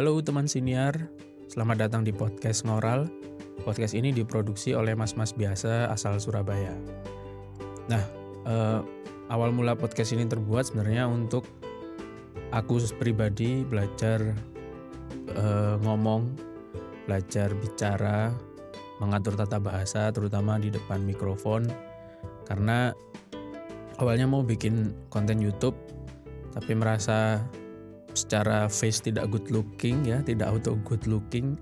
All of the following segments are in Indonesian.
Halo teman siniar, selamat datang di podcast Ngoral. Podcast ini diproduksi oleh mas-mas biasa asal Surabaya. Nah, eh, awal mula podcast ini terbuat sebenarnya untuk aku pribadi belajar eh, ngomong, belajar bicara, mengatur tata bahasa, terutama di depan mikrofon. Karena awalnya mau bikin konten YouTube, tapi merasa secara face tidak good looking ya, tidak auto good looking,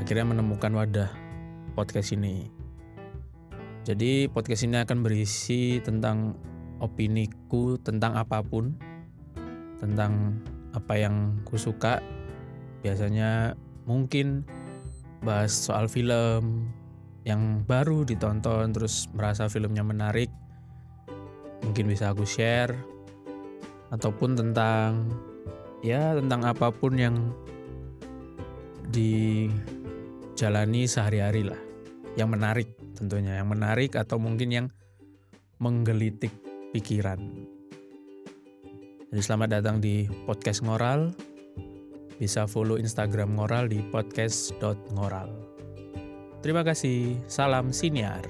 akhirnya menemukan wadah podcast ini. Jadi podcast ini akan berisi tentang opiniku tentang apa pun, tentang apa yang ku suka. Biasanya mungkin bahas soal film yang baru ditonton terus merasa filmnya menarik. Mungkin bisa aku share ataupun tentang ya tentang apa pun yang dijalani sehari-hari lah. Yang menarik tentunya yang menarik atau mungkin yang menggelitik pikiran. Jadi selamat datang di podcast ngoral. Bisa follow instagram ngoral di podcast.ngoral terima kasih salam siniar